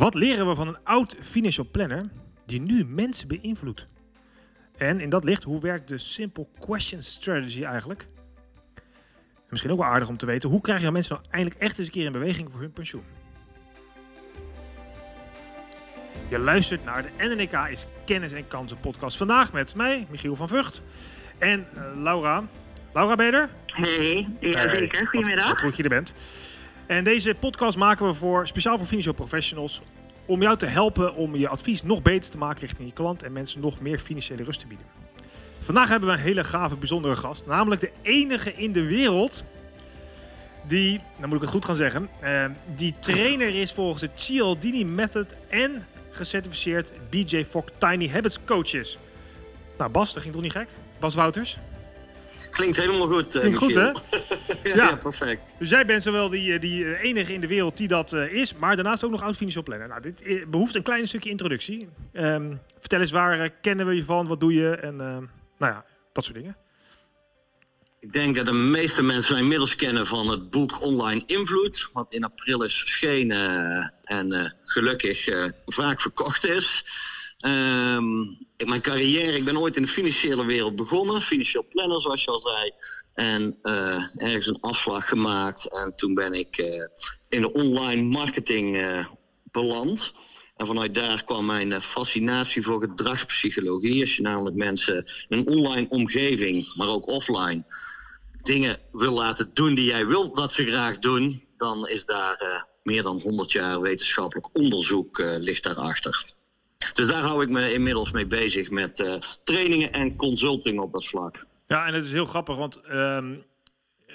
Wat leren we van een oud financial planner die nu mensen beïnvloedt? En in dat licht, hoe werkt de Simple Question Strategy eigenlijk? En misschien ook wel aardig om te weten, hoe krijg je mensen nou eindelijk echt eens een keer in beweging voor hun pensioen? Je luistert naar de NNK is Kennis en Kansen podcast. Vandaag met mij, Michiel van Vught. En uh, Laura. Laura, ben je er? Hey, ja, zeker. Goedemiddag. Wat goed je er bent. En deze podcast maken we voor, speciaal voor financial professionals. Om jou te helpen om je advies nog beter te maken richting je klant en mensen nog meer financiële rust te bieden. Vandaag hebben we een hele gave, bijzondere gast. Namelijk de enige in de wereld die, dan moet ik het goed gaan zeggen, uh, die trainer is volgens de Cialdini Method en gecertificeerd BJ Fogg Tiny Habits Coach is. Nou, Bas, dat ging toch niet gek? Bas Wouters? Klinkt helemaal goed. Uh, Klinkt goed, hè? ja, ja. perfect. Dus jij bent zowel die, die enige in de wereld die dat uh, is, maar daarnaast ook nog oud financial planner. Nou, dit behoeft een klein stukje introductie. Um, vertel eens, waar uh, kennen we je van? Wat doe je? En nou ja, dat soort dingen. Ik denk dat de meeste mensen mij inmiddels kennen van het boek Online Invloed, wat in april is verschenen en gelukkig vaak verkocht is. Um, in mijn carrière, ik ben ooit in de financiële wereld begonnen, financieel planner zoals je al zei. En uh, ergens een afslag gemaakt. En toen ben ik uh, in de online marketing uh, beland. En vanuit daar kwam mijn fascinatie voor gedragspsychologie. Als je namelijk mensen in een online omgeving, maar ook offline, dingen wil laten doen die jij wil dat ze graag doen, dan is daar meer dan 100 jaar wetenschappelijk onderzoek ligt daarachter. Dus daar hou ik me inmiddels mee bezig met trainingen en consulting op dat vlak. Ja, en het is heel grappig, want uh,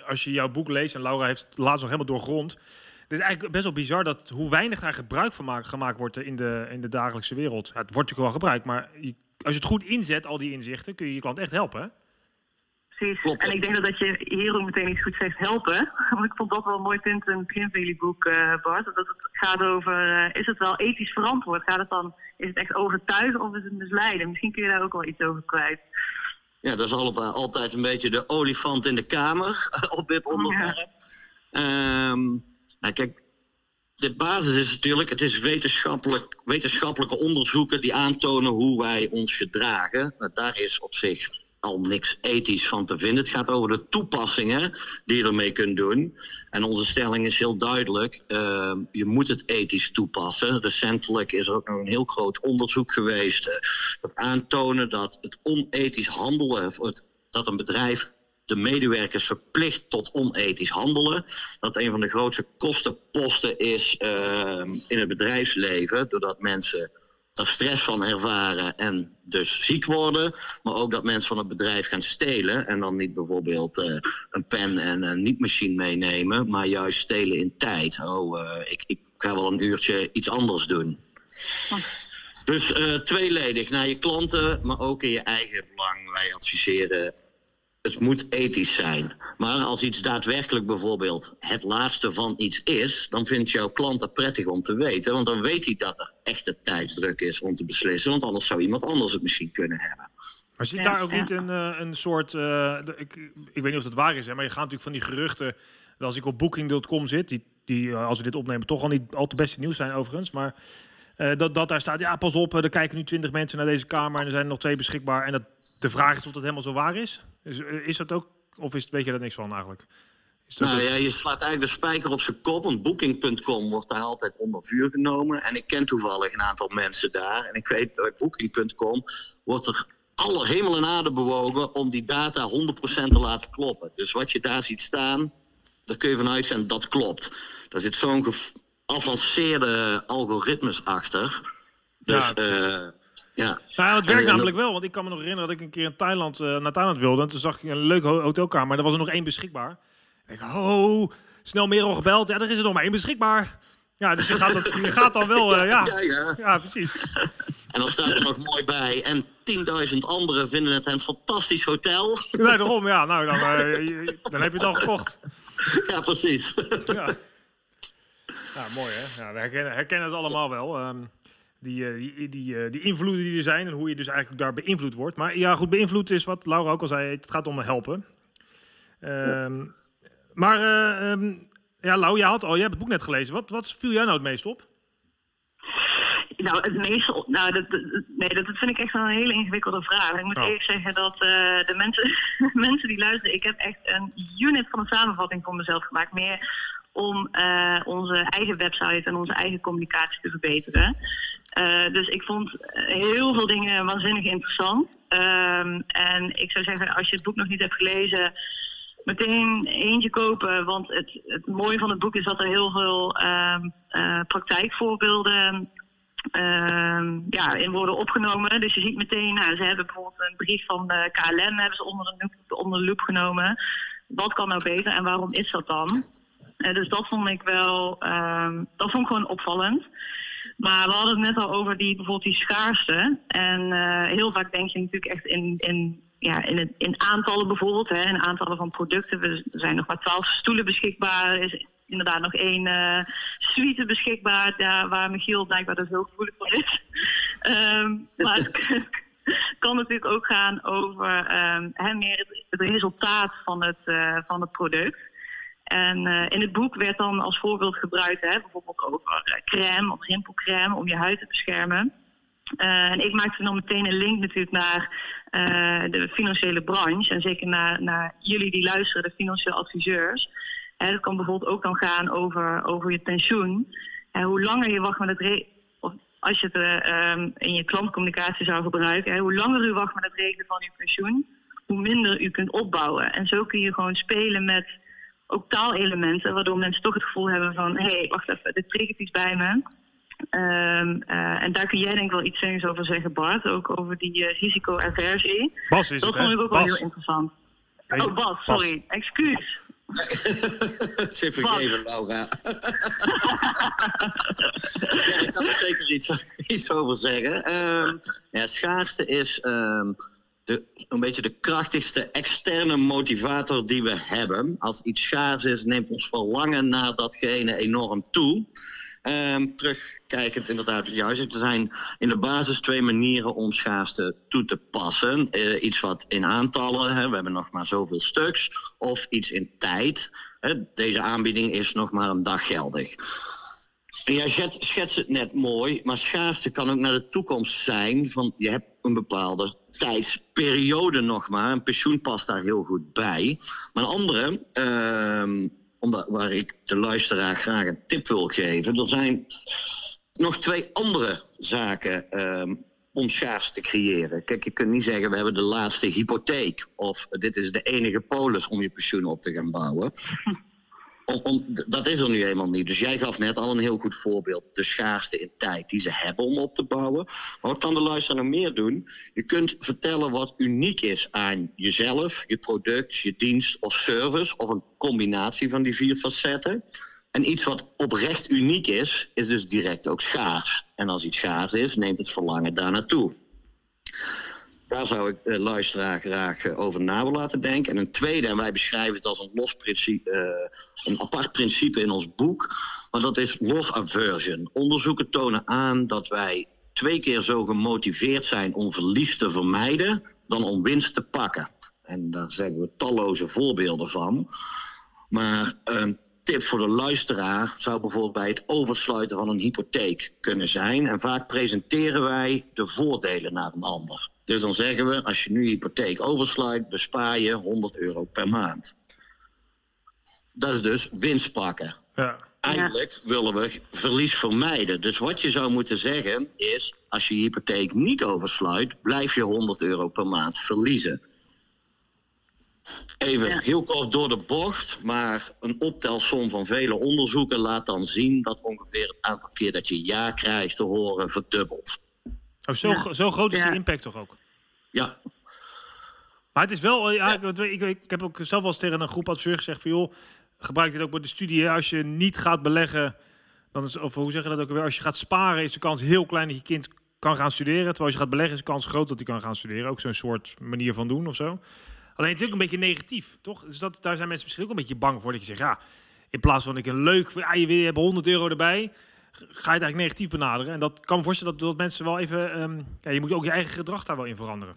als je jouw boek leest, en Laura heeft het laatst nog helemaal doorgrond. Het is eigenlijk best wel bizar dat hoe weinig daar gebruik van maakt, gemaakt wordt in de, in de dagelijkse wereld. Ja, het wordt natuurlijk wel gebruikt, maar je, als je het goed inzet, al die inzichten, kun je je klant echt helpen. Hè? Precies. En ik denk dat je hier ook meteen iets goed zegt helpen. Want ik vond dat wel een mooi punt in het begin van jullie boek, uh, Bart. Dat het gaat over, uh, is het wel ethisch verantwoord? Gaat het dan, is het echt overtuigen of is het misleiden? Misschien kun je daar ook wel iets over kwijt. Ja, dat is altijd een beetje de olifant in de kamer op dit onderwerp. Ja. Um, nou kijk, de basis is natuurlijk, het is wetenschappelijk, wetenschappelijke onderzoeken die aantonen hoe wij ons gedragen. Nou, daar is op zich al niks ethisch van te vinden. Het gaat over de toepassingen die je ermee kunt doen. En onze stelling is heel duidelijk. Uh, je moet het ethisch toepassen. Recentelijk is er ook nog een heel groot onderzoek geweest. Uh, dat aantonen dat het onethisch handelen, dat een bedrijf de medewerkers verplicht tot onethisch handelen. Dat een van de grootste kostenposten is uh, in het bedrijfsleven. Doordat mensen daar stress van ervaren en dus ziek worden. Maar ook dat mensen van het bedrijf gaan stelen. En dan niet bijvoorbeeld uh, een pen en een niet-machine meenemen. Maar juist stelen in tijd. Oh, uh, ik, ik ga wel een uurtje iets anders doen. Oh. Dus uh, tweeledig naar je klanten, maar ook in je eigen belang. Wij adviseren het moet ethisch zijn. Maar als iets daadwerkelijk bijvoorbeeld het laatste van iets is, dan vindt jouw klant het prettig om te weten. Want dan weet hij dat er echte tijdsdruk is om te beslissen. Want anders zou iemand anders het misschien kunnen hebben. Maar zit daar ook niet een, uh, een soort. Uh, ik, ik weet niet of dat waar is, hè, maar je gaat natuurlijk van die geruchten. Als ik op booking.com zit, die, die uh, als we dit opnemen toch al niet al te beste nieuws zijn overigens. Maar dat, dat daar staat, ja, pas op, er kijken nu twintig mensen naar deze kamer en er zijn er nog twee beschikbaar. En dat, de vraag is of dat helemaal zo waar is. Is, is dat ook, of is, weet je daar niks van eigenlijk? nou ja, je slaat eigenlijk de spijker op zijn kop. Want Booking.com wordt daar altijd onder vuur genomen. En ik ken toevallig een aantal mensen daar. En ik weet bij Booking.com wordt er alle hemel en aarde bewogen om die data 100% te laten kloppen. Dus wat je daar ziet staan, daar kun je vanuit zijn dat klopt. Daar zit zo'n geavanceerde algoritmes achter. Dus ja, ja. Nou, het werkt namelijk wel, want ik kan me nog herinneren dat ik een keer in Thailand, uh, naar Thailand wilde. En toen zag ik een leuke hotelkamer, maar er was er nog één beschikbaar. En ik oh, snel meer al gebeld. Ja, er is er nog maar één beschikbaar. Ja, dus je gaat, dat, je gaat dan wel, uh, ja. Ja, ja. ja, precies. En dan staat er nog mooi bij. En 10.000 anderen vinden het een fantastisch hotel. Nee, daarom, ja. Nou, dan, uh, dan heb je het al gekocht. Ja, precies. Ja, ja mooi hè. Ja, we herkennen, herkennen het allemaal wel. Um, die, eh, die, die, eh, die invloeden die er zijn en hoe je dus eigenlijk daar beïnvloed wordt. Maar ja, goed, beïnvloed is wat Laura ook al zei, het gaat om helpen. Um, maar uh, um, ja, Lau, jij, had al, jij hebt het boek net gelezen. Wat, wat viel jij nou het meest op? Nou, het meeste. Nou, dat, nee, dat vind ik echt wel een hele ingewikkelde vraag. Ik moet oh. eerlijk zeggen dat uh, de mensen, mensen die luisteren. Ik heb echt een unit van een samenvatting voor mezelf gemaakt. Meer om uh, onze eigen website en onze eigen communicatie te verbeteren. Uh, dus ik vond heel veel dingen waanzinnig interessant. Um, en ik zou zeggen, als je het boek nog niet hebt gelezen meteen eentje kopen. Want het, het mooie van het boek is dat er heel veel um, uh, praktijkvoorbeelden uh, ja, in worden opgenomen. Dus je ziet meteen, nou, ze hebben bijvoorbeeld een brief van de KLM hebben ze onder de, onder loep genomen. Wat kan nou beter en waarom is dat dan? Dus dat vond ik wel, dat vond ik gewoon opvallend. Maar we hadden het net al over die, bijvoorbeeld die schaarste. En uh, heel vaak denk je natuurlijk echt in, in ja, in, het, in aantallen bijvoorbeeld, hè, in aantallen van producten. Er zijn nog maar twaalf stoelen beschikbaar. Er is inderdaad nog één uh, suite beschikbaar, ja, waar Michiel blijkbaar dus heel gevoelig voor is. um, maar het kan natuurlijk ook gaan over um, hè, meer het, resultaat van het, uh, van het product. En uh, in het boek werd dan als voorbeeld gebruikt, hè, bijvoorbeeld over crème of rimpelcrème om je huid te beschermen. Uh, en ik maakte dan meteen een link natuurlijk naar de financiële branche. En zeker naar, naar jullie die luisteren, de financiële adviseurs. Hè, dat kan bijvoorbeeld ook dan gaan over, over je pensioen. En hoe langer je wacht met het of als je het um, in je klantcommunicatie zou gebruiken, hè, hoe langer u wacht met het regelen van uw pensioen, hoe minder u kunt opbouwen. En zo kun je gewoon spelen met ook taalelementen, waardoor mensen toch het gevoel hebben van hé, hey, wacht even, dit triggert iets bij me. Um, uh, en daar kun jij denk ik wel iets over zeggen, Bart. Ook over die uh, risico-aversie. Bas is dat het, vond ik ook Bas. wel heel interessant. Deze, oh, Bas, sorry. Bas. Excuus. Ze vergeven, Laura. ja, ik kan er zeker iets, iets over zeggen. Um, ja, schaarste is um, de, een beetje de krachtigste externe motivator die we hebben. Als iets schaars is, neemt ons verlangen naar datgene enorm toe. Um, terugkijkend inderdaad, juist, er zijn in de basis twee manieren om schaarste toe te passen. Uh, iets wat in aantallen, hè, we hebben nog maar zoveel stuks, of iets in tijd. Hè, deze aanbieding is nog maar een dag geldig. En jij schetst het net mooi, maar schaarste kan ook naar de toekomst zijn. Van je hebt een bepaalde tijdsperiode nog maar. Een pensioen past daar heel goed bij. Maar een andere, uh, omdat, waar ik de luisteraar graag een tip wil geven. Er zijn nog twee andere zaken um, om schaars te creëren. Kijk, je kunt niet zeggen we hebben de laatste hypotheek of dit is de enige polis om je pensioen op te gaan bouwen. Dat is er nu eenmaal niet. Dus jij gaf net al een heel goed voorbeeld. De schaarste in tijd die ze hebben om op te bouwen. Maar wat kan de luisteraar nog meer doen? Je kunt vertellen wat uniek is aan jezelf, je product, je dienst of service. Of een combinatie van die vier facetten. En iets wat oprecht uniek is, is dus direct ook schaars. En als iets schaars is, neemt het verlangen daar naartoe. Daar zou ik de luisteraar graag over na willen laten denken. En een tweede, en wij beschrijven het als een uh, een apart principe in ons boek, maar dat is loss aversion. Onderzoeken tonen aan dat wij twee keer zo gemotiveerd zijn om verlies te vermijden dan om winst te pakken. En daar hebben we talloze voorbeelden van. Maar een tip voor de luisteraar zou bijvoorbeeld bij het oversluiten van een hypotheek kunnen zijn. En vaak presenteren wij de voordelen naar een ander. Dus dan zeggen we, als je nu je hypotheek oversluit, bespaar je 100 euro per maand. Dat is dus winst pakken. Ja. Eigenlijk willen we verlies vermijden. Dus wat je zou moeten zeggen is, als je je hypotheek niet oversluit, blijf je 100 euro per maand verliezen. Even ja. heel kort door de bocht, maar een optelsom van vele onderzoeken laat dan zien dat ongeveer het aantal keer dat je ja krijgt te horen verdubbelt. Oh, zo, ja. zo groot is de impact toch ook? Ja. Maar het is wel, ja, ik, ik, ik, heb ook zelf wel eens tegen een groep adviseurs gezegd van joh, gebruik dit ook bij de studie. Als je niet gaat beleggen, dan is, of hoe zeg je dat ook weer? Als je gaat sparen, is de kans heel klein dat je kind kan gaan studeren. Terwijl als je gaat beleggen, is de kans groot dat hij kan gaan studeren. Ook zo'n soort manier van doen of zo. Alleen het is ook een beetje negatief, toch? Dus dat, daar zijn mensen misschien ook een beetje bang voor. Dat je zegt, ja, in plaats van ik een leuk, ja, je wil hebben 100 euro erbij, ga je het eigenlijk negatief benaderen. En dat kan me voorstellen dat, dat mensen wel even, um, ja, je moet ook je eigen gedrag daar wel in veranderen.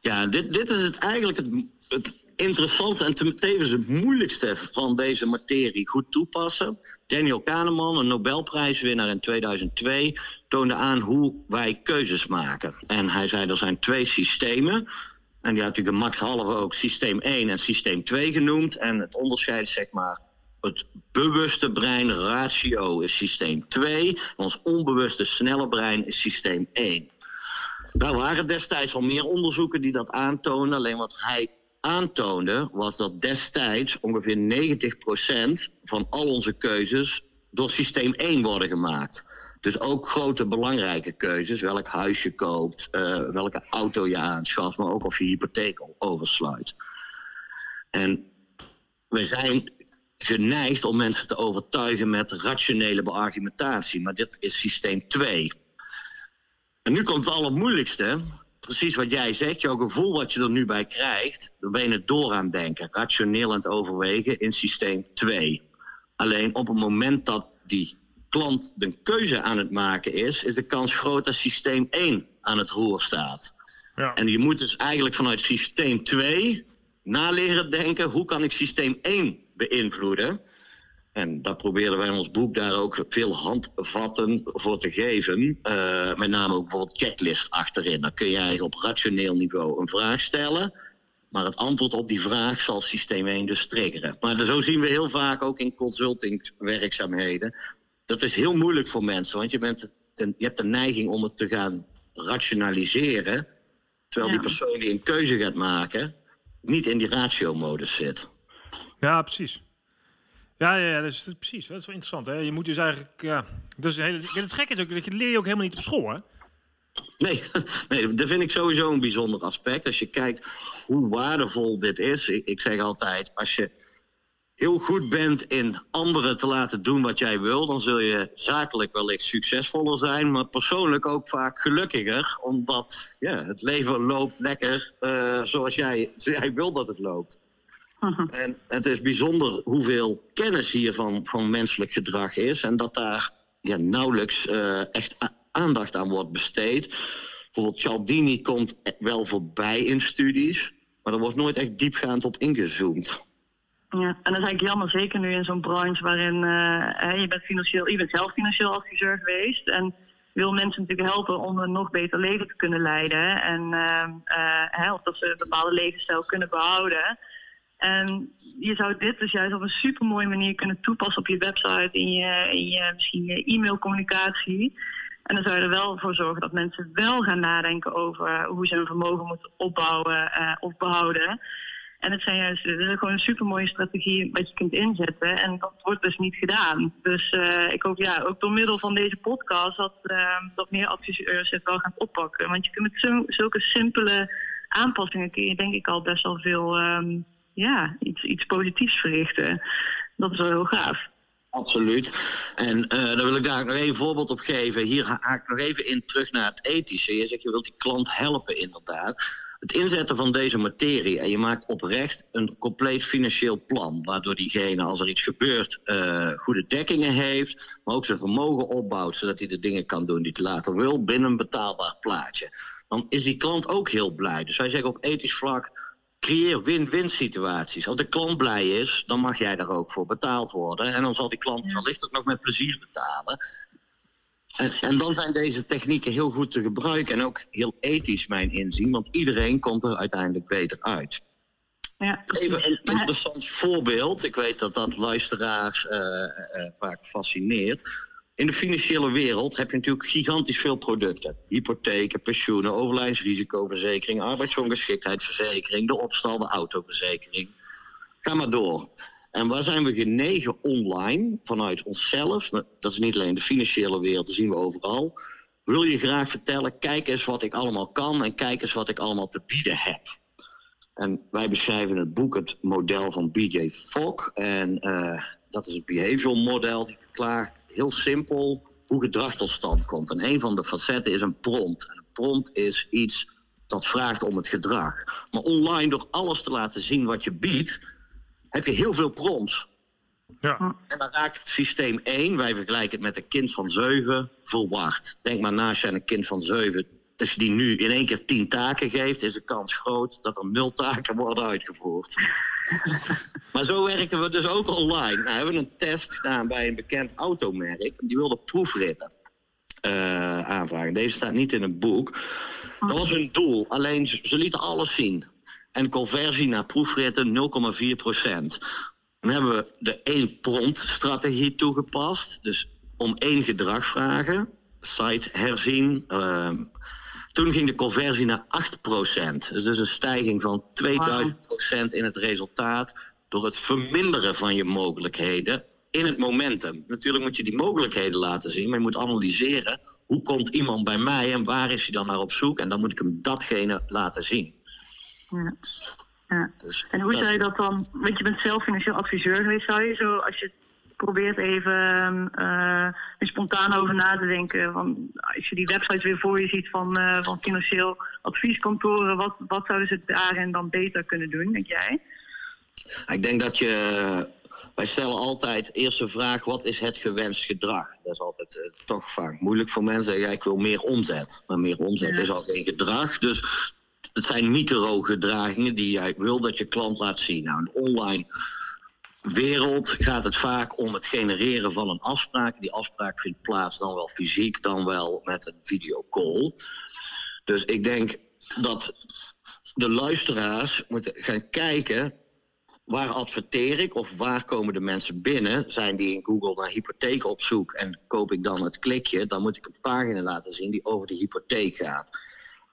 Ja, dit, dit is het eigenlijk het, het interessante en tevens het moeilijkste van deze materie goed toepassen. Daniel Kahneman, een Nobelprijswinnaar in 2002, toonde aan hoe wij keuzes maken. En hij zei er zijn twee systemen. En die had natuurlijk Max Halve ook systeem 1 en systeem 2 genoemd. En het onderscheid, zeg maar, het bewuste brein, ratio, is systeem 2. Ons onbewuste snelle brein is systeem 1. Daar waren destijds al meer onderzoeken die dat aantoonden. Alleen wat hij aantoonde was dat destijds ongeveer 90% van al onze keuzes door systeem 1 worden gemaakt. Dus ook grote belangrijke keuzes, welk huis je koopt, uh, welke auto je aanschaft, maar ook of je hypotheek oversluit. En we zijn geneigd om mensen te overtuigen met rationele beargumentatie, maar dit is systeem 2. En nu komt het allermoeilijkste. Precies wat jij zegt, jouw gevoel wat je er nu bij krijgt, dan ben je het door aan denken, rationeel aan het overwegen in systeem 2. Alleen op het moment dat die klant de keuze aan het maken is, is de kans groot dat systeem 1 aan het roer staat. Ja. En je moet dus eigenlijk vanuit systeem 2 naleren denken, hoe kan ik systeem 1 beïnvloeden? En dat proberen wij in ons boek daar ook veel handvatten voor te geven. Uh, met name ook bijvoorbeeld checklist achterin. Dan kun je eigenlijk op rationeel niveau een vraag stellen. Maar het antwoord op die vraag zal systeem 1 dus triggeren. Maar zo zien we heel vaak ook in consultingwerkzaamheden. Dat is heel moeilijk voor mensen, want je, bent je hebt de neiging om het te gaan rationaliseren. Terwijl die persoon die een keuze gaat maken, niet in die ratio-modus zit. Ja, precies. Ja, ja, ja dat is precies. Dat is wel interessant. Hè? Je moet dus eigenlijk. Ja, dus het gekke is ook dat je leer je ook helemaal niet op school, hè? Nee, nee, dat vind ik sowieso een bijzonder aspect. Als je kijkt hoe waardevol dit is. Ik, ik zeg altijd, als je heel goed bent in anderen te laten doen wat jij wil, dan zul je zakelijk wellicht succesvoller zijn, maar persoonlijk ook vaak gelukkiger, omdat ja, het leven loopt lekker uh, zoals jij, jij wil dat het loopt. Mhm. En het is bijzonder hoeveel kennis hiervan van menselijk gedrag is en dat daar ja, nauwelijks uh, echt aandacht aan wordt besteed. Bijvoorbeeld Cialdini komt wel voorbij in studies, maar er wordt nooit echt diepgaand op ingezoomd. Ja, en dat is eigenlijk jammer, zeker nu in zo'n branche waarin uh, je bent financieel, je bent zelf financieel adviseur geweest en wil mensen natuurlijk helpen om een nog beter leven te kunnen leiden en uh, of dat ze een bepaalde levensstijl kunnen behouden. En je zou dit dus juist op een super mooie manier kunnen toepassen op je website, in je, in je misschien je e-mailcommunicatie. En dan zou je er wel voor zorgen dat mensen wel gaan nadenken over hoe ze hun vermogen moeten opbouwen uh, of behouden. En het zijn juist, het is gewoon een super mooie strategie wat je kunt inzetten. En dat wordt dus niet gedaan. Dus uh, ik hoop ja, ook door middel van deze podcast dat, uh, dat meer adviseurs het wel gaan oppakken. Want je kunt met zo, zulke simpele aanpassingen kun je denk ik al best wel veel um, ja, iets, iets positiefs verrichten. Dat is wel heel gaaf. Absoluut. En uh, dan wil ik daar nog één voorbeeld op geven. Hier haak ik nog even in terug naar het ethische. Je zegt je wilt die klant helpen inderdaad het inzetten van deze materie en je maakt oprecht een compleet financieel plan, waardoor diegene als er iets gebeurt uh, goede dekkingen heeft, maar ook zijn vermogen opbouwt, zodat hij de dingen kan doen die hij later wil binnen een betaalbaar plaatje. Dan is die klant ook heel blij. Dus wij zeggen op ethisch vlak, creëer win-win situaties. Als de klant blij is, dan mag jij daar ook voor betaald worden. En dan zal die klant wellicht ook nog met plezier betalen. En, en, dan zijn deze technieken heel goed te gebruiken en ook heel ethisch, mijn inzien, want iedereen komt er uiteindelijk beter uit. Ja. Even een interessant voorbeeld. Ik weet dat dat luisteraars uh, uh, vaak fascineert. In de financiële wereld heb je natuurlijk gigantisch veel producten. Hypotheken, pensioenen, overlijdensrisicoverzekering, arbeidsongeschiktheidsverzekering, de opstal, de autoverzekering. Ga maar door. En waar zijn we genegen online, vanuit onszelf, dat is niet alleen de financiële wereld, dat zien we overal. Wil je graag vertellen, kijk eens wat ik allemaal kan en kijk eens wat ik allemaal te bieden heb. En wij beschrijven in het boek het model van BJ Fogg. En uh, dat is het behavioral model. Verklaart heel simpel hoe gedrag tot stand komt. En een van de facetten is een prompt. En een prompt is iets dat vraagt om het gedrag. Maar online, door alles te laten zien wat je biedt, heb je heel veel prompts. Ja. En dan raakt het systeem 1, wij vergelijken het met een kind van 7, verwacht. Denk maar naast je een kind van 7 als je die nu in één keer tien taken geeft, is de kans groot dat er nul taken worden uitgevoerd. maar zo werken we dus ook online. Nou, we hebben een test gedaan bij een bekend automerk. Die wilde proefritten uh, aanvragen. Deze staat niet in het boek. Dat was hun doel. Alleen ze, lieten alles zien. En conversie naar proefritten 0,4 procent. Dan hebben we de één prompt strategie toegepast. Dus om één gedrag vragen, site herzien. Uh, toen ging de conversie naar 8 procent. Dus, dus een stijging van 2000 procent in het resultaat door het verminderen van je mogelijkheden in het momentum. Natuurlijk moet je die mogelijkheden laten zien, maar je moet analyseren hoe komt iemand bij mij en waar is hij dan naar op zoek en dan moet ik hem datgene laten zien. Ja. ja. Dus en hoe zou je dat dan, want je bent zelf financieel adviseur geweest, zou je zo als je probeert even uh, spontaan over na te denken. Van, als je die websites weer voor je ziet van, uh, van financieel advieskantoren, wat, wat zouden ze daarin dan beter kunnen doen, denk jij? Ik denk dat je wij stellen altijd eerst de vraag: wat is het gewenst gedrag? Dat is altijd uh, toch vaak moeilijk voor mensen. Ja, ik wil meer omzet. Maar meer omzet is al geen gedrag. Dus het zijn micro-gedragingen die jij wil dat je klant laat zien. Nou, online wereld gaat het vaak om het genereren van een afspraak. Die afspraak vindt plaats dan wel fysiek, dan wel met een videocall. Dus ik denk dat de luisteraars moeten gaan kijken waar adverteer ik of waar komen de mensen binnen? Zijn die in Google naar hypotheek op zoek en koop ik dan het klikje? Dan moet ik een pagina laten zien die over de hypotheek gaat.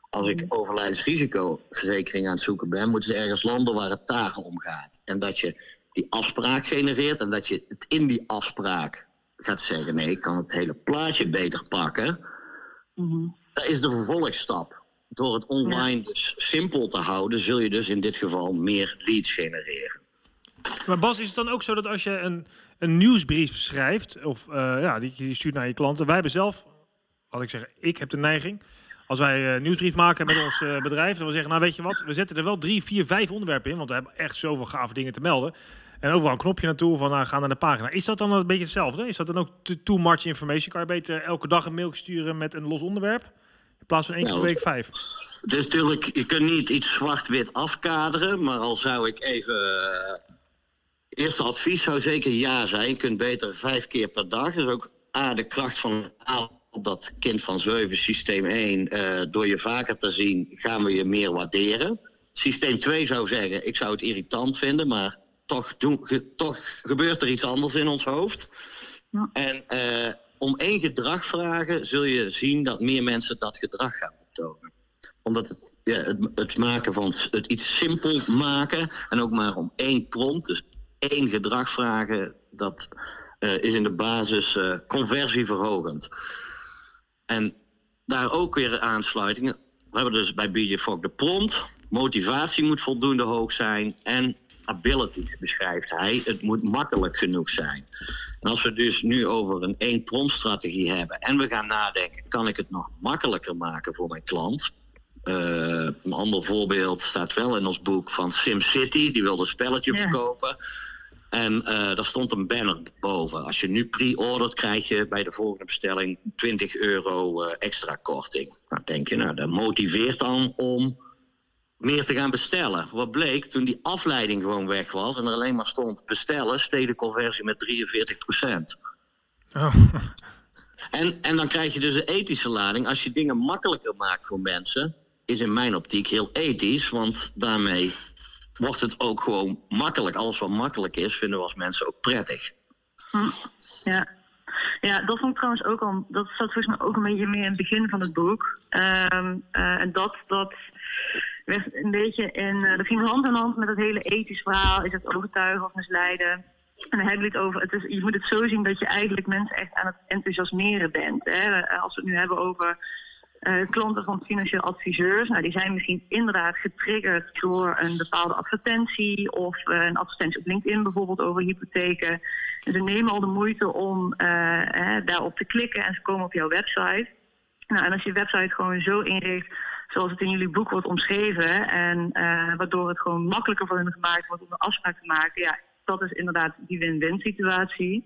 Als ik mhm. overlijdensrisicoverzekering aan het zoeken ben, moeten ze ergens landen waar het daar om gaat. En dat je die afspraak genereert en dat je het in die afspraak gaat zeggen: nee, ik kan het hele plaatje beter pakken. Mm Dat is de vervolgstap. Door het online dus simpel te houden, zul je dus in dit geval meer leads genereren. Maar Bas, is het dan ook zo dat als je een, een nieuwsbrief schrijft, of uh, ja, die, die stuurt naar je klanten. Wij hebben zelf, wat ik zeg, ik heb de neiging. Als wij een uh, nieuwsbrief maken met ons uh, bedrijf, dan we zeggen, nou weet je wat, we zetten er wel drie, vier, vijf onderwerpen in, want we hebben echt zoveel gave dingen te melden. En overal een knopje naartoe van nou, ga naar de pagina. Is dat dan een beetje hetzelfde? Is dat dan ook too much information? Kan je beter elke dag een mail sturen met een los onderwerp? In plaats van één keer per week vijf. Het is natuurlijk, je kunt niet iets zwart-wit afkaderen, maar al zou ik even eerste advies zou zeker ja zijn. Je kunt beter vijf keer per dag. Dat is ook A, de kracht van dat kind van 7, systeem 1, uh, door je vaker te zien, gaan we je meer waarderen. Systeem 2 zou zeggen, ik zou het irritant vinden, maar toch, doen, ge, toch gebeurt er iets anders in ons hoofd. Ja. En uh, om één gedrag vragen, zul je zien dat meer mensen dat gedrag gaan betonen omdat het, ja, het, het, maken van het iets simpel maken en ook maar om één prompt, dus één gedrag vragen, dat uh, is in de basis conversieverhogend. En daar ook weer aansluitingen. We hebben dus bij BJ Fogg de prompt. Motivatie moet voldoende hoog zijn. En ability beschrijft hij. Het moet makkelijk genoeg zijn. En als we dus nu over een één prompt strategie hebben. En we gaan nadenken, kan ik het nog makkelijker maken voor mijn klant? Uh, een ander voorbeeld staat wel in ons boek van SimCity. Die wilde een spelletje ja. verkopen. En uh, daar stond een banner boven. Als je nu pre-ordert, krijg je bij de volgende bestelling 20 euro uh, extra korting. Nou, denk je, nou, dat motiveert dan om meer te gaan bestellen. Wat bleek, toen die afleiding gewoon weg was en er alleen maar stond bestellen, steeg de conversie met 43 procent. Oh. En, en dan krijg je dus een ethische lading. Als je dingen makkelijker maakt voor mensen, is in mijn optiek heel ethisch, want daarmee wordt het ook gewoon makkelijk. Alles wat makkelijk is, vinden we als mensen ook prettig. Hm, ja. Ja, dat vond ik trouwens ook al. Dat zat volgens mij ook een beetje meer in het begin van het boek. Um, uh, en dat, dat werd een beetje in. Uh, dat ging hand in hand met het hele ethisch verhaal. Is het overtuigen of misleiden? En dan hebben we het over. Het is, je moet het zo zien dat je eigenlijk mensen echt aan het enthousiasmeren bent. Hè? Als we het nu hebben over uh, klanten van financieel adviseurs, nou, die zijn misschien inderdaad getriggerd door een bepaalde advertentie of uh, een advertentie op LinkedIn bijvoorbeeld over hypotheken. En ze nemen al de moeite om uh, daarop te klikken en ze komen op jouw website. Nou, en als je website gewoon zo inricht zoals het in jullie boek wordt omschreven en waardoor het gewoon makkelijker voor hen gemaakt wordt om een afspraak te maken, ja, dat is inderdaad die win-win situatie.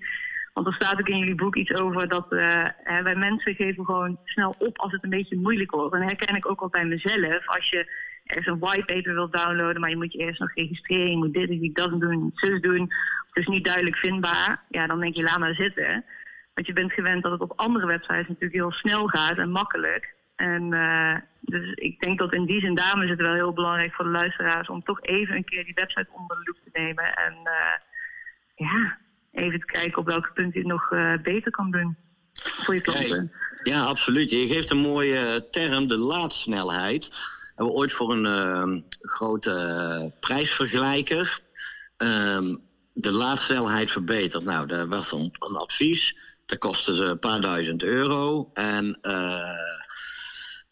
Want er staat ook in jullie boek iets over dat uh, wij mensen geven gewoon snel op als het een beetje moeilijk wordt. En dat herken ik ook al bij mezelf. Als je ergens een whitepaper wilt downloaden, maar je moet je eerst nog registreren, je moet dit en dat doen, zus doen. Het is niet duidelijk vindbaar. Ja, dan denk je, laat maar zitten. Want je bent gewend dat het op andere websites natuurlijk heel snel gaat en makkelijk. En uh, dus ik denk dat in die zin, daarom is het wel heel belangrijk voor de luisteraars om toch even een keer die website onder de loep te nemen. En uh, ja, even te kijken op welke punten je het nog uh, beter kan doen voor je klanten. Ja, absoluut. Je geeft een mooie term, de laadsnelheid. We hebben ooit voor een grote prijsvergelijker um, de laadsnelheid verbeterd. Nou, daar was een, een advies. Dat kostte ze een paar duizend euro. En uh,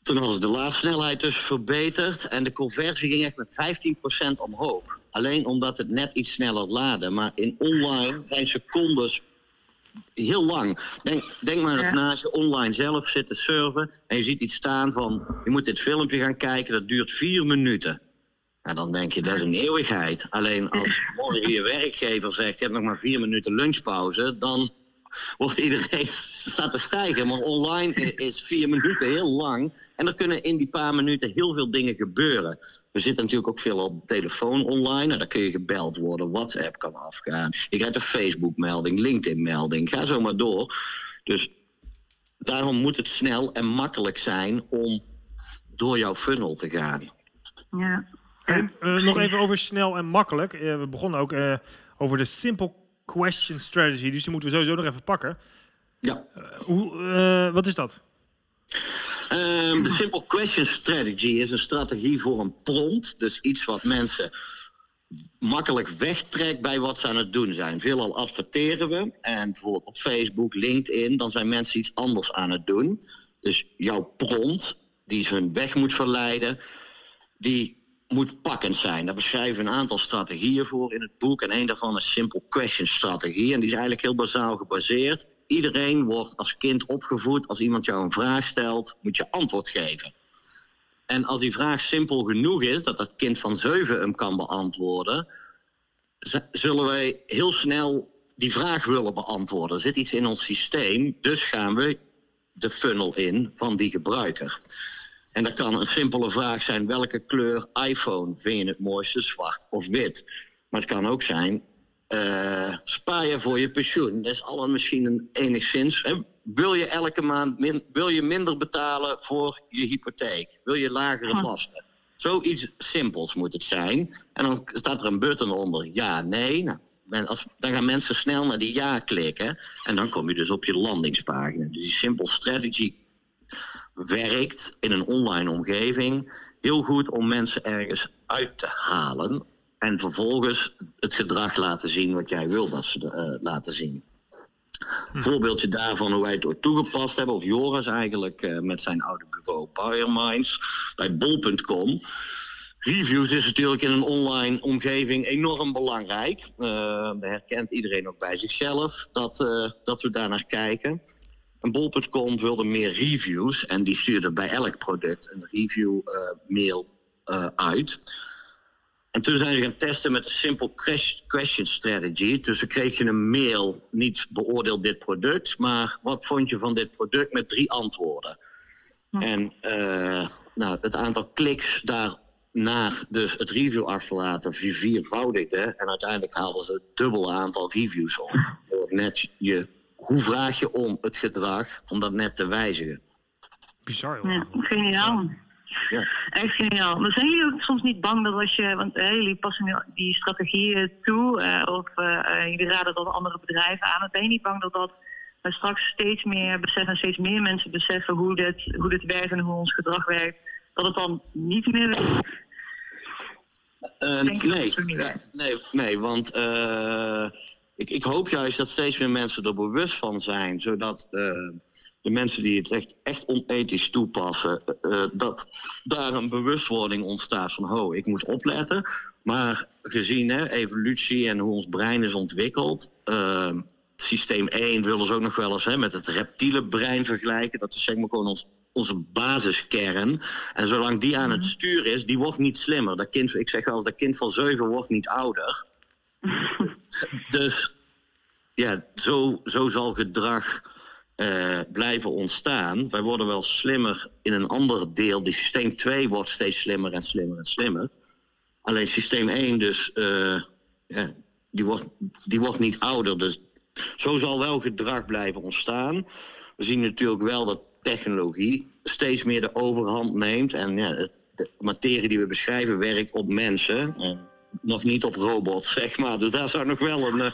toen hadden ze de laadsnelheid dus verbeterd. En de conversie ging echt met 15% omhoog. Alleen omdat het net iets sneller laadde. Maar in online zijn secondes heel lang. Denk, denk maar eens na als je online zelf zit te surfen. En je ziet iets staan van. Je moet dit filmpje gaan kijken. Dat duurt vier minuten. En dan denk je, dat is een eeuwigheid. Alleen als morgen je werkgever zegt, je hebt nog maar vier minuten lunchpauze, dan wordt iedereen staat te stijgen. Maar online is vier minuten heel lang. En er kunnen in die paar minuten heel veel dingen gebeuren. We zitten natuurlijk ook veel op de telefoon online. En dan kun je gebeld worden, WhatsApp kan afgaan. Je krijgt een Facebook-melding, LinkedIn-melding. Ga zo maar door. Dus daarom moet het snel en makkelijk zijn om door jouw funnel te gaan. Ja. En, uh, nog even over snel en makkelijk. Uh, we begonnen ook uh, over de simple question strategy. Dus die moeten we sowieso nog even pakken. Ja. hoe, wat is dat? Um, de simple question strategy is een strategie voor een prompt. Dus iets wat mensen makkelijk wegtrekt bij wat ze aan het doen zijn. Veelal adverteren we. En bijvoorbeeld op Facebook, LinkedIn, dan zijn mensen iets anders aan het doen. Dus jouw prompt, die ze hun weg moet verleiden, die moet pakkend zijn. Daar beschrijven we een aantal strategieën voor in het boek. En een daarvan is Simple Question Strategie. En die is eigenlijk heel bazaal gebaseerd. Iedereen wordt als kind opgevoed. Als iemand jou een vraag stelt, moet je antwoord geven. En als die vraag simpel genoeg is, dat dat kind van zeven hem kan beantwoorden, zullen wij heel snel die vraag willen beantwoorden. Er zit iets in ons systeem, dus gaan we de funnel in van die gebruiker. En dat kan een simpele vraag zijn: welke kleur iPhone vind je het mooiste, zwart of wit? Maar het kan ook zijn: uh, spaar je voor je pensioen? Dat is al misschien een enigszins. Hè? Wil je elke maand min, wil je minder betalen voor je hypotheek? Wil je lagere lasten? Zoiets simpels moet het zijn. En dan staat er een button onder: ja, nee. Nou, als, dan gaan mensen snel naar die ja klikken. En dan kom je dus op je landingspagina. Dus die simple strategy werkt in een online omgeving heel goed om mensen ergens uit te halen. En vervolgens het gedrag laten zien wat jij wil dat ze uh, laten zien. Hm. voorbeeldje daarvan hoe wij het ook toegepast hebben, of Joris eigenlijk uh, met zijn oude bureau Buyer Minds bij bol.com. Reviews is natuurlijk in een online omgeving enorm belangrijk. Uh, dat herkent iedereen ook bij zichzelf, dat, dat we daar naar kijken. En bol.com wilde meer reviews en die stuurde bij elk product een review uh, mail uh, uit. En toen zijn ze gaan testen met de simple question strategy. Dus ze kregen een mail, niet beoordeel dit product, maar wat vond je van dit product met drie antwoorden. Hm. En uh, nou, het aantal kliks daarna, dus het review achterlaten, viervoudigde. En uiteindelijk haalden ze het dubbele aantal reviews op. Door net je hoe vraag je om het gedrag om dat net te wijzigen? Bizar hoor. Ja, geniaal. Ja. Echt geniaal. Maar zijn jullie ook soms niet bang dat als je, want eh, jullie passen die strategieën toe, uh, of uh, jullie raden dat andere bedrijven aan, ben je niet bang dat dat straks steeds meer beseffen, steeds meer mensen beseffen hoe dit, hoe dit werkt en hoe ons gedrag werkt, dat het dan niet meer werkt? nee, nee, nee, want ik, ik hoop juist dat steeds meer mensen er bewust van zijn, zodat uh, de mensen die het echt, echt onethisch toepassen, uh, dat daar een bewustwording ontstaat van, ho, ik moet opletten. Maar gezien hè, evolutie en hoe ons brein is ontwikkeld, uh, systeem 1 willen ze ook nog wel eens hè, met het reptiele brein vergelijken. Dat is zeg maar gewoon ons onze basiskern. En zolang die aan het mhm. stuur is, die wordt niet slimmer. Dat kind, ik zeg wel, dat kind van zeven wordt niet ouder. dus ja, zo, zo zal gedrag uh, blijven ontstaan. Wij worden wel slimmer in een ander deel. Die systeem 2 wordt steeds slimmer en slimmer en slimmer. Alleen systeem 1 dus, ja, die, wordt, die wordt niet ouder. Dus zo zal wel gedrag blijven ontstaan. We zien natuurlijk wel dat technologie steeds meer de overhand neemt. En ja, de materie die we beschrijven werkt op mensen. Nog niet op robots, zeg maar. Dus daar zou nog wel een, eh,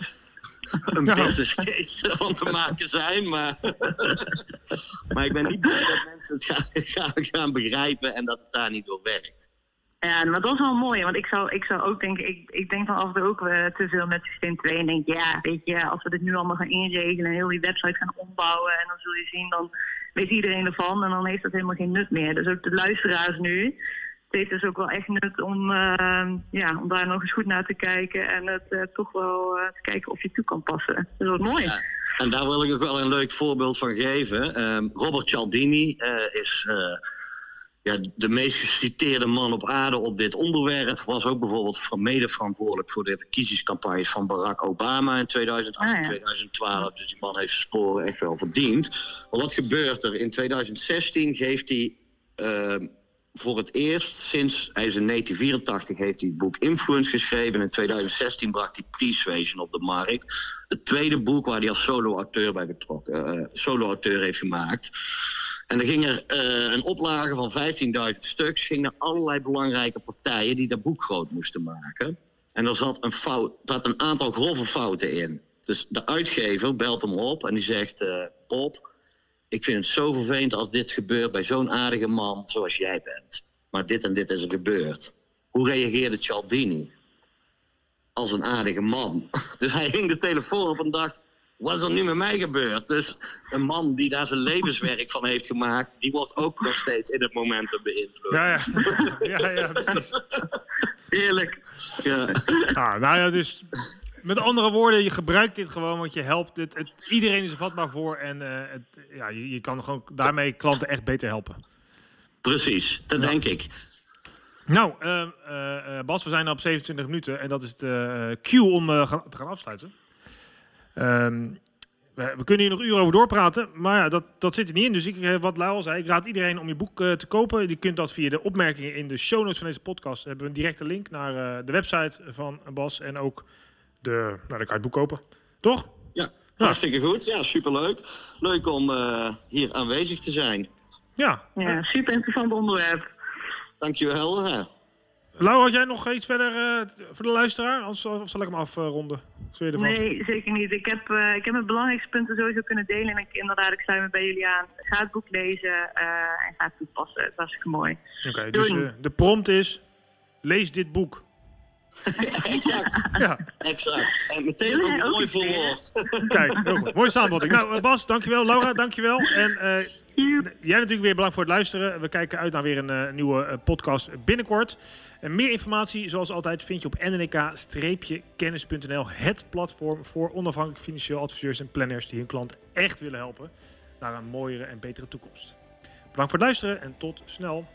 een business case van te maken zijn. Maar, maar ik ben niet blij dat mensen het gaan, gaan, gaan begrijpen en dat het daar niet door werkt. Ja, maar dat is wel mooi, want ik zou, ik zou ook denken, ik, ik denk van af en toe ook uh, te veel met systeem 2 en denk, ja, weet je, als we dit nu allemaal gaan inregelen en heel die website gaan ombouwen en dan zul je zien, dan weet iedereen ervan en dan heeft dat helemaal geen nut meer. Dus ook de luisteraars nu, heeft dus ook wel echt nut om, uh, ja, om daar nog eens goed naar te kijken en het uh, toch wel uh, te kijken of je toe kan passen. Dat wordt mooi. Ja, en daar wil ik ook wel een leuk voorbeeld van geven. Um, Robert Cialdini is ja, de meest geciteerde man op aarde op dit onderwerp. Was ook bijvoorbeeld mede verantwoordelijk voor de verkiezingscampagnes van Barack Obama in 2008 en 2012. Dus die man heeft zijn sporen echt wel verdiend. Maar wat gebeurt er? In 2016 geeft hij uh, voor het eerst sinds hij is in 1984 heeft hij het boek Influence geschreven. In 2016 bracht hij Persuasion op de markt. Het tweede boek waar hij als solo-auteur bij betrokken, uh, solo-auteur heeft gemaakt. En er ging er uh, een oplage van 15.000 stuks, ging naar allerlei belangrijke partijen die dat boek groot moesten maken. En er zat een, fout, zat een aantal grove fouten in. Dus de uitgever belt hem op en die zegt: uh, Bob, ik vind het zo vervelend als dit gebeurt bij zo'n aardige man zoals jij bent. Maar dit en dit is er gebeurd. Hoe reageerde Cialdini? Als een aardige man. Dus hij hing de telefoon op en dacht: wat is er nu met mij gebeurd? Dus een man die daar zijn levenswerk van heeft gemaakt, die wordt ook nog steeds in het momentum beïnvloed. Ja, ja, ja, ja precies. Heerlijk. Ja. Ah, nou ja, dus met andere woorden, je gebruikt dit gewoon, want je helpt. Het, het iedereen is er vatbaar voor en uh, het, ja, je, je kan gewoon daarmee klanten echt beter helpen. Precies, dat denk ik. Nou, uh, uh, Bas, we zijn op 27 minuten en dat is de cue om gaan, te gaan afsluiten. Um, we, we, kunnen hier nog uren over doorpraten, maar ja, dat, dat zit er niet in. Dus ik, wat Lau al zei, ik raad iedereen om je boek te kopen. Je kunt dat via de opmerkingen in de show notes van deze podcast. We hebben een directe link naar de website van Bas en ook de, nou, dan kan je het boek kopen. Toch? Ja, hartstikke goed. Ja, superleuk. Leuk om uh, hier aanwezig te zijn. Ja. Ja, super interessant onderwerp. Dankjewel. Hè. Lau, had jij nog iets verder uh, voor de luisteraar? Anders of zal ik hem afronden? Uh, nee, zeker niet. Ik heb, uh, ik heb mijn belangrijkste punten sowieso kunnen delen. En ik, inderdaad, ik sluit me bij jullie aan. Ga het boek lezen en ga het toepassen. Het was hartstikke mooi. Oké, okay, dus de prompt is, lees dit boek. exact. Ja. Exact. En meteen ook mooi verwoord. Kijk, heel goed. Mooie samenvatting. Nou, eh, Bas, dankjewel. Laura, dankjewel. En uh, jij natuurlijk weer bedankt voor het luisteren. We kijken uit naar weer een uh, nieuwe uh, podcast binnenkort. En meer informatie, zoals altijd, vind je op nnk-kennis.nl. Het platform voor onafhankelijk financieel adviseurs en planners die hun klant echt willen helpen naar een mooiere en betere toekomst. Bedankt voor het luisteren en tot snel.